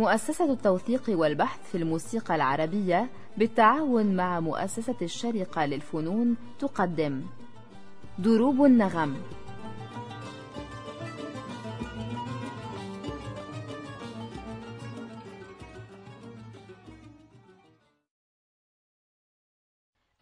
مؤسسة التوثيق والبحث في الموسيقى العربية بالتعاون مع مؤسسة الشرقة للفنون تقدم. دروب النغم.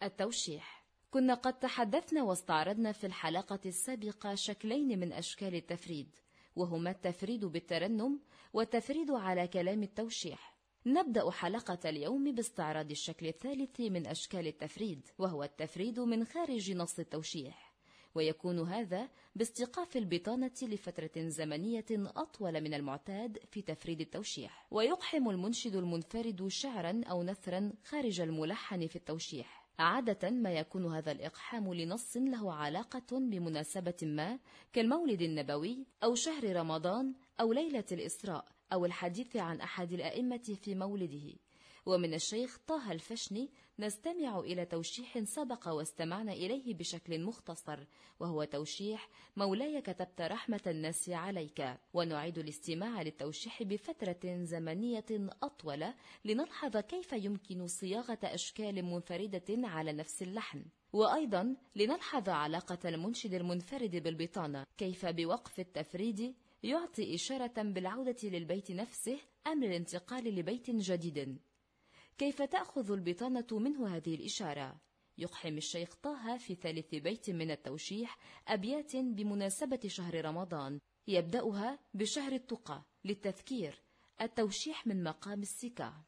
التوشيح. كنا قد تحدثنا واستعرضنا في الحلقة السابقة شكلين من أشكال التفريد. وهما التفريد بالترنم والتفريد على كلام التوشيح. نبدأ حلقة اليوم باستعراض الشكل الثالث من أشكال التفريد وهو التفريد من خارج نص التوشيح. ويكون هذا باستيقاف البطانة لفترة زمنية أطول من المعتاد في تفريد التوشيح. ويقحم المنشد المنفرد شعرا أو نثرا خارج الملحن في التوشيح. عادة ما يكون هذا الإقحام لنص له علاقة بمناسبة ما كالمولد النبوي أو شهر رمضان أو ليلة الإسراء أو الحديث عن أحد الأئمة في مولده. ومن الشيخ طه الفشني نستمع إلى توشيح سبق واستمعنا إليه بشكل مختصر وهو توشيح مولاي كتبت رحمة الناس عليك. ونعيد الاستماع للتوشيح بفترة زمنية أطول لنلحظ كيف يمكن صياغة أشكال منفردة على نفس اللحن. وأيضا لنلحظ علاقة المنشد المنفرد بالبطانة. كيف بوقف التفريد؟ يعطي إشارة بالعودة للبيت نفسه أم للانتقال لبيت جديد؟ كيف تأخذ البطانة منه هذه الإشارة؟ يقحم الشيخ طه في ثالث بيت من التوشيح أبيات بمناسبة شهر رمضان يبدأها بشهر التقى للتذكير التوشيح من مقام السكة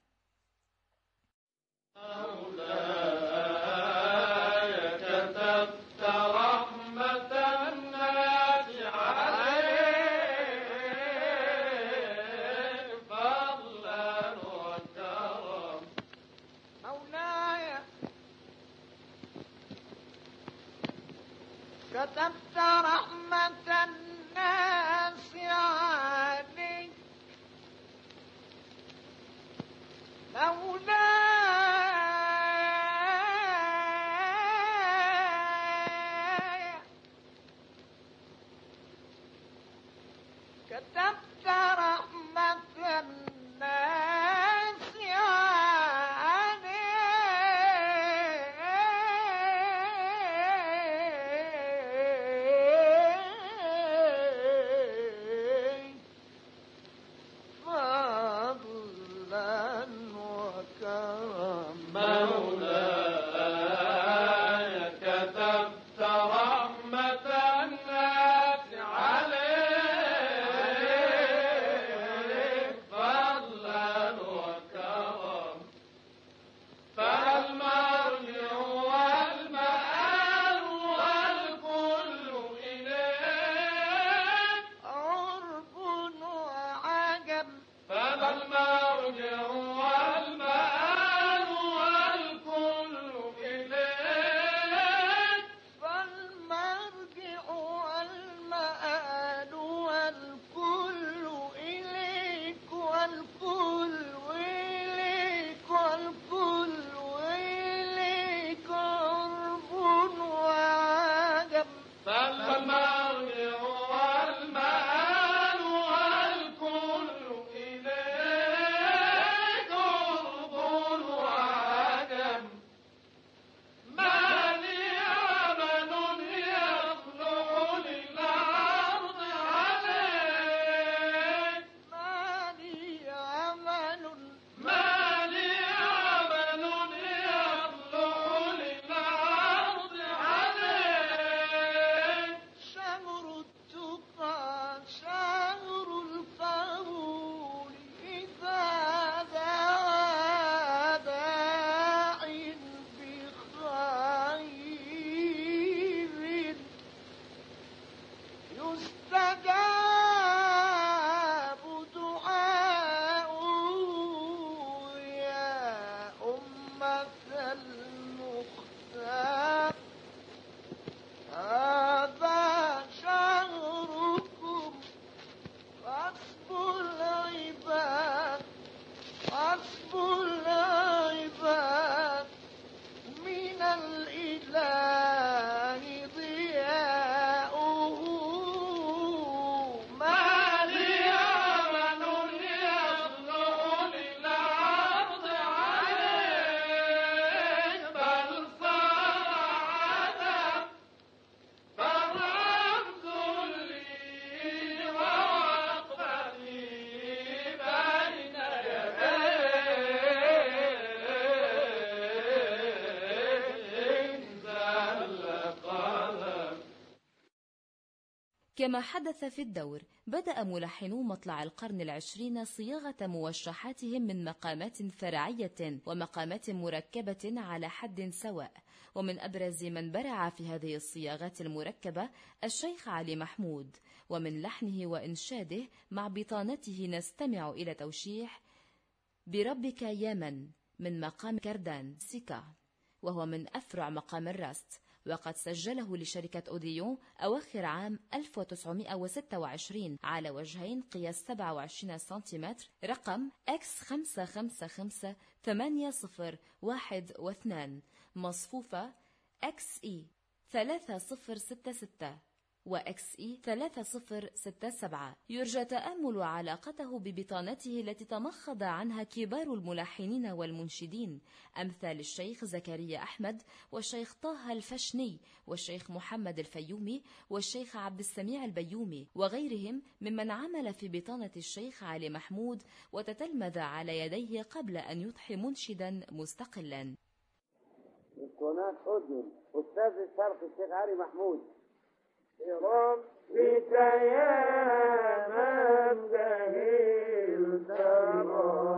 كما حدث في الدور بدأ ملحنو مطلع القرن العشرين صياغة موشحاتهم من مقامات فرعية ومقامات مركبة على حد سواء. ومن أبرز من برع في هذه الصياغات المركبة الشيخ علي محمود. ومن لحنه وإنشاده مع بطانته نستمع إلى توشيح بربك يا من من مقام كردان سيكا. وهو من أفرع مقام الراست. وقد سجله لشركة أوديون أواخر عام 1926 على وجهين قياس 27 سنتيمتر رقم X555 8012 مصفوفة XE 3066 وإكس إي 3067 يرجى تأمل علاقته ببطانته التي تمخض عنها كبار الملحنين والمنشدين. أمثال الشيخ زكريا أحمد والشيخ طه الفشني والشيخ محمد الفيومي والشيخ عبد السميع البيومي وغيرهم ممن عمل في بطانة الشيخ علي محمود وتتلمذ على يديه قبل أن يضحي منشدا مستقلا. أستاذ الشرق الشيخ علي محمود. بربك يا من جهلت مرضا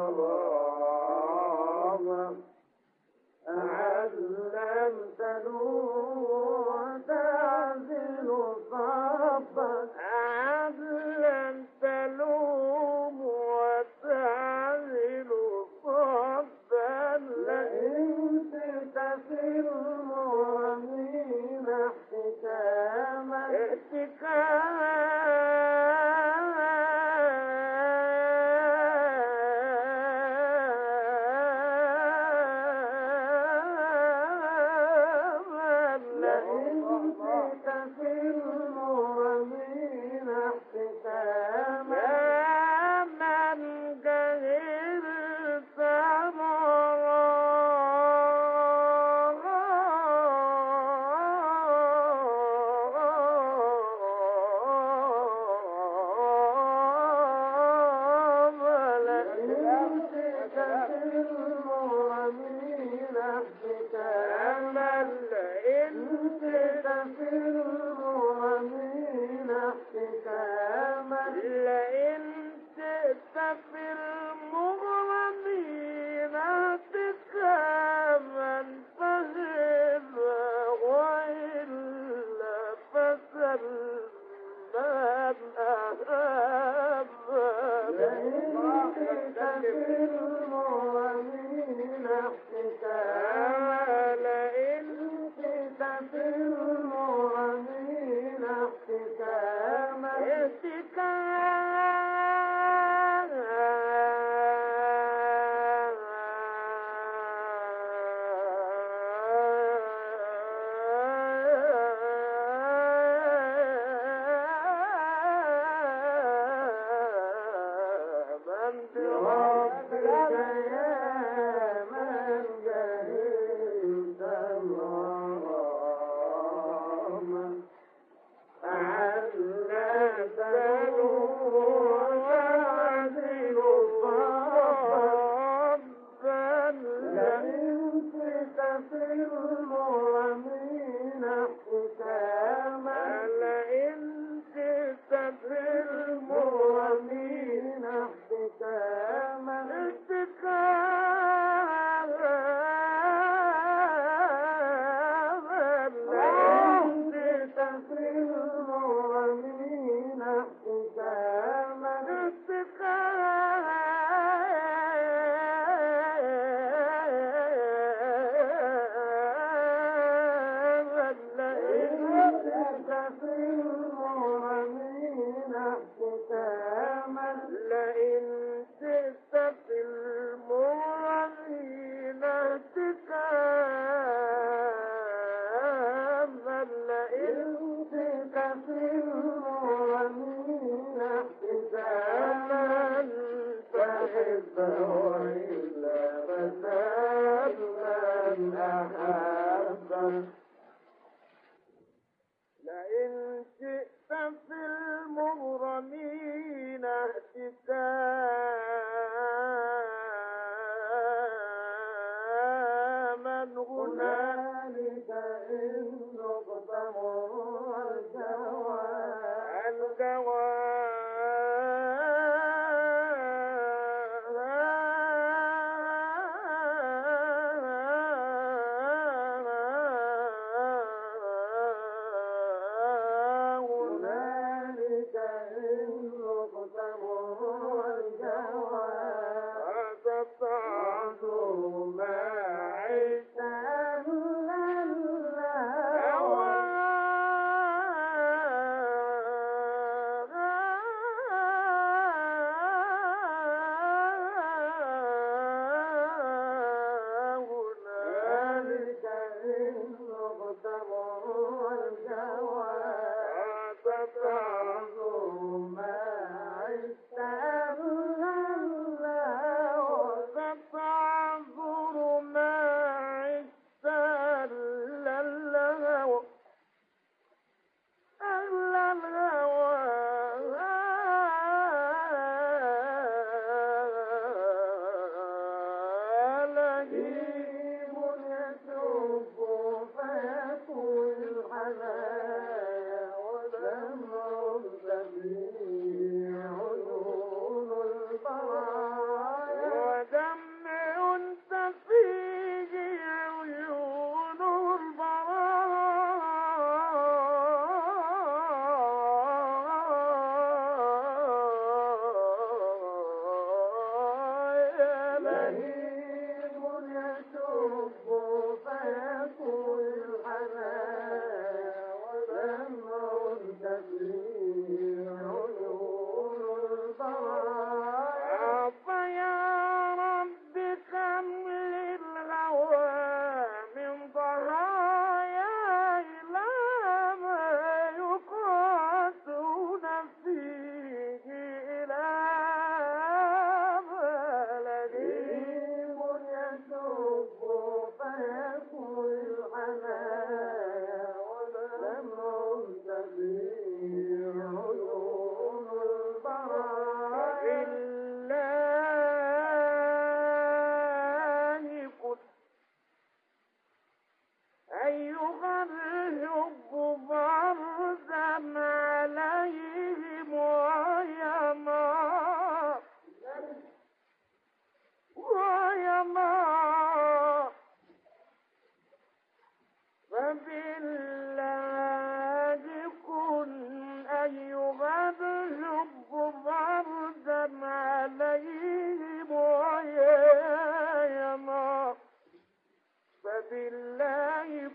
الدواب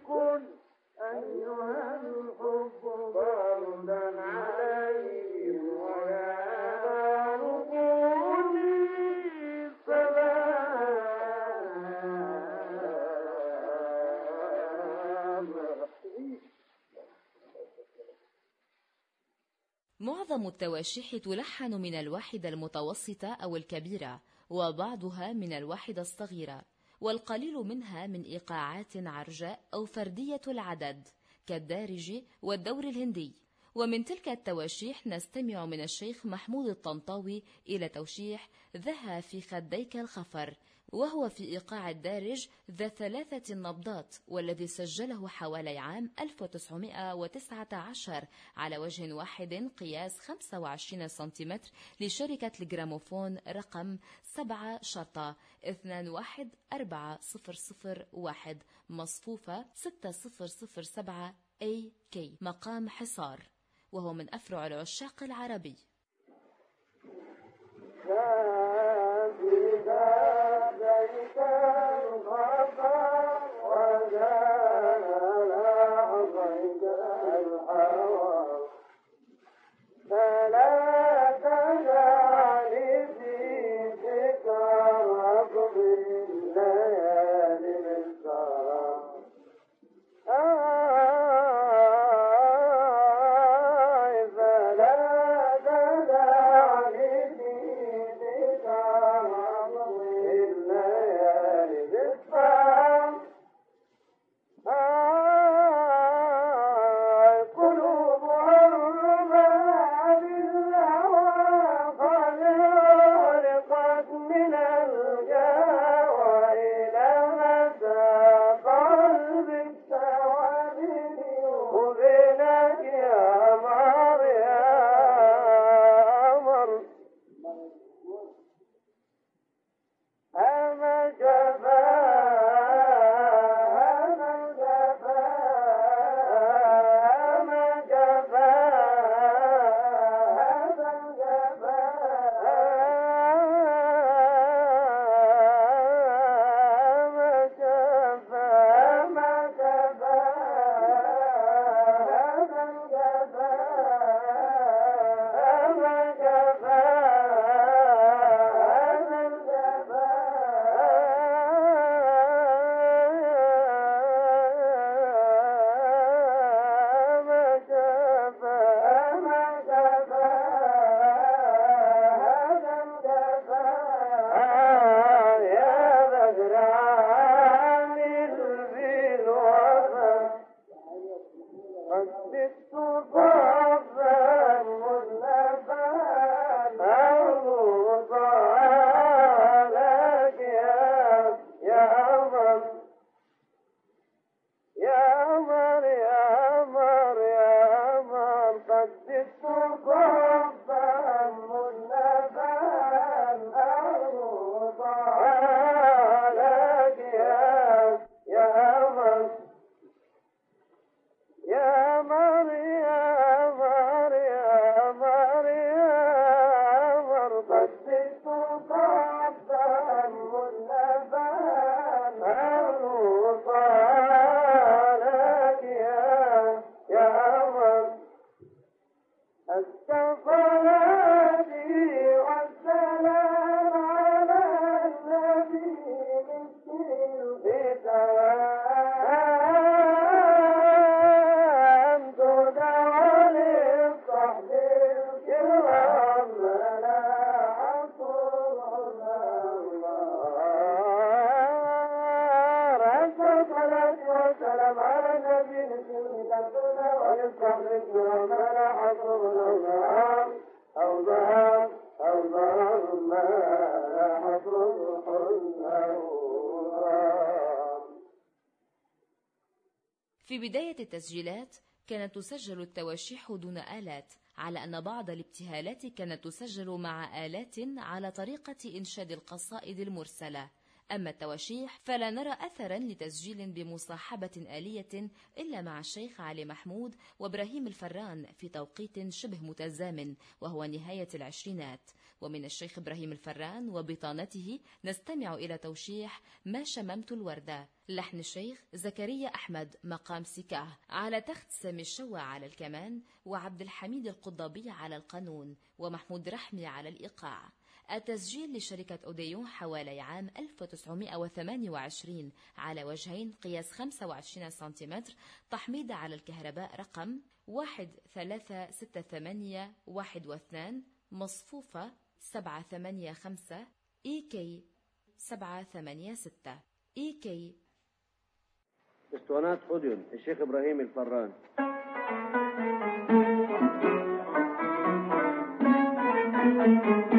كن أيها الحب عليهم معظم التواشيح تلحن من الواحدة المتوسطة أو الكبيرة وبعضها من الواحدة الصغيرة. والقليل منها من إيقاعات عرجاء أو فردية العدد كالدارج والدور الهندي. ومن تلك التواشيح نستمع من الشيخ محمود الطنطاوي إلى توشيح ذها في خديك الخفر وهو في إيقاع الدارج ذا ثلاثة النبضات والذي سجله حوالي عام 1919 على وجه واحد قياس 25 سنتيمتر لشركة الجراموفون رقم 7 شرطة 214001 مصفوفة 6007 AK مقام حصار. وهو من أفرع العشاق العربي. التسجيلات كانت تسجل التواشيح دون آلات على أن بعض الابتهالات كانت تسجل مع آلات على طريقة إنشاد القصائد المرسلة. أما التواشيح فلا نرى أثرا لتسجيل بمصاحبة آلية إلا مع الشيخ علي محمود وإبراهيم الفران في توقيت شبه متزامن وهو نهاية العشرينات. ومن الشيخ إبراهيم الفران وبطانته نستمع إلى توشيح ما شممت الوردة لحن الشيخ زكريا أحمد مقام سكاه على تخت سامي الشوى على الكمان وعبد الحميد القضابي على القانون ومحمود رحمي على الإيقاع. التسجيل لشركة أوديون حوالي عام 1928 على وجهين قياس 25 سنتيمتر تحميض على الكهرباء رقم 1368 مصفوفة 785 EK 786 EK. اسطوانات اوديون الشيخ إبراهيم الفران إليك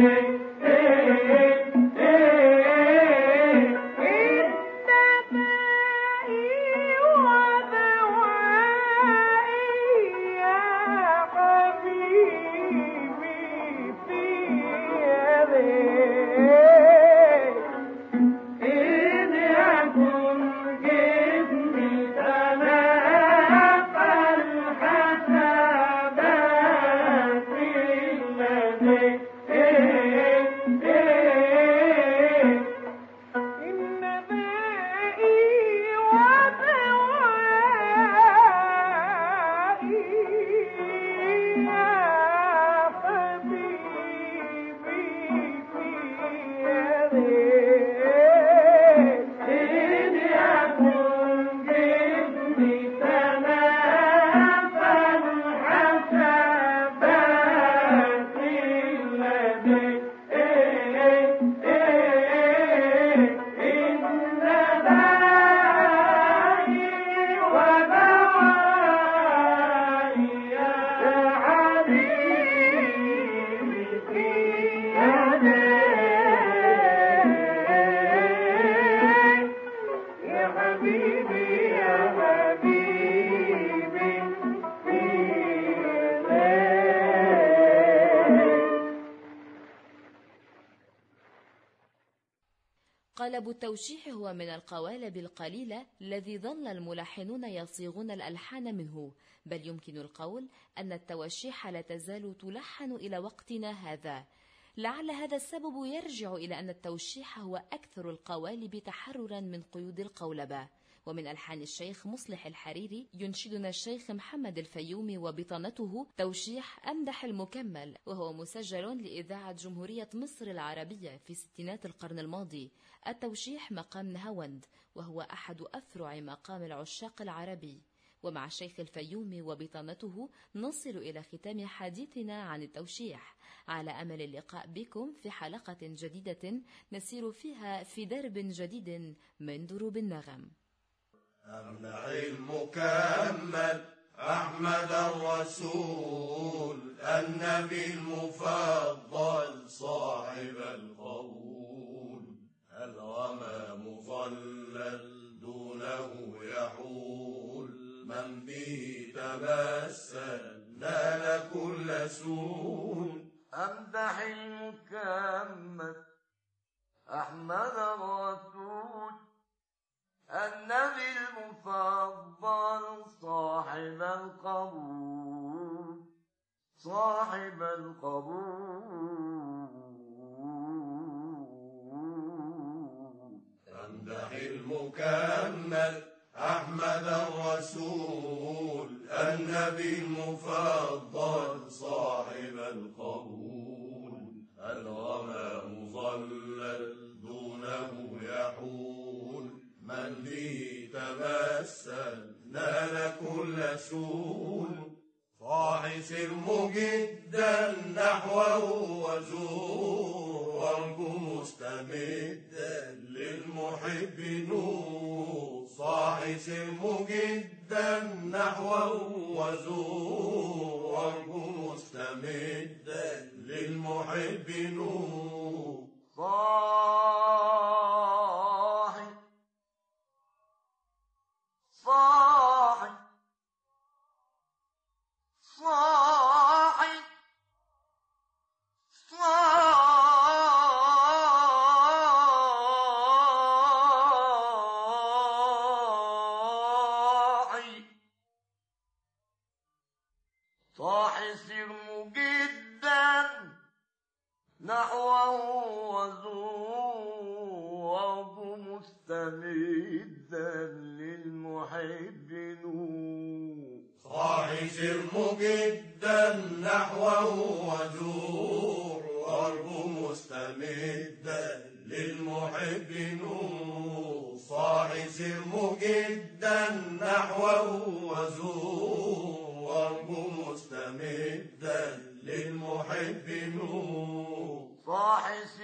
Thank you. التوشيح هو من القوالب القليلة الذي ظل الملحنون يصيغون الألحان منه بل يمكن القول أن التوشيح لا تزال تلحن إلى وقتنا هذا. لعل هذا السبب يرجع إلى أن التوشيح هو أكثر القوالب تحررا من قيود القولبة. ومن ألحان الشيخ مصلح الحريري ينشدنا الشيخ محمد الفيومي وبطانته توشيح أمدح المكمل وهو مسجل لإذاعة جمهورية مصر العربية في ستينات القرن الماضي. التوشيح مقام نهاوند وهو أحد أفرع مقام العشاق العربي. ومع الشيخ الفيومي وبطانته نصل إلى ختام حديثنا عن التوشيح. على أمل اللقاء بكم في حلقة جديدة نسير فيها في درب جديد من دروب النغم. أمنع المكمل أحمد الرسول النبي المفضل صاحب القول الغمام ظلل دونه يحول من به تمثل نال كل سول أمدح المكمل أحمد الرسول النبي المفضل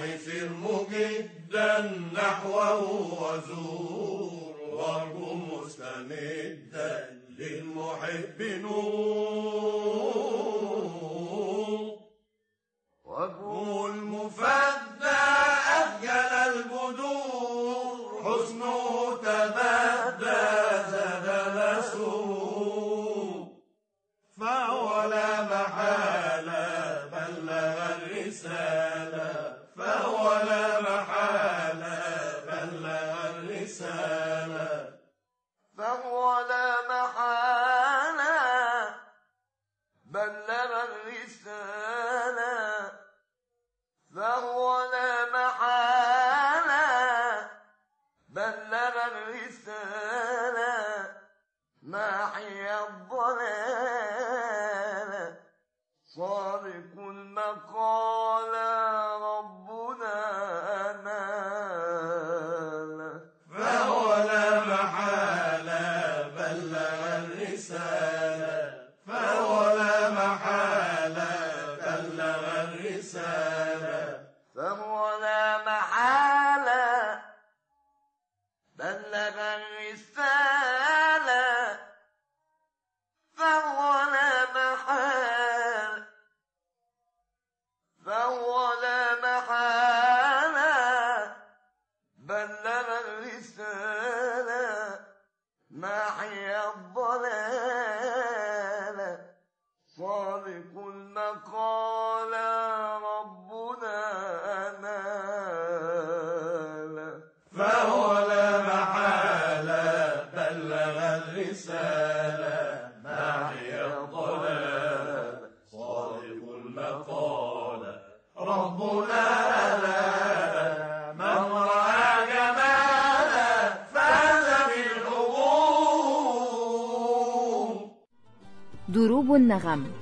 فارموا مجدا نحوه وزور وارجو مستمدا للمحب نور. وجه المفدى Naram.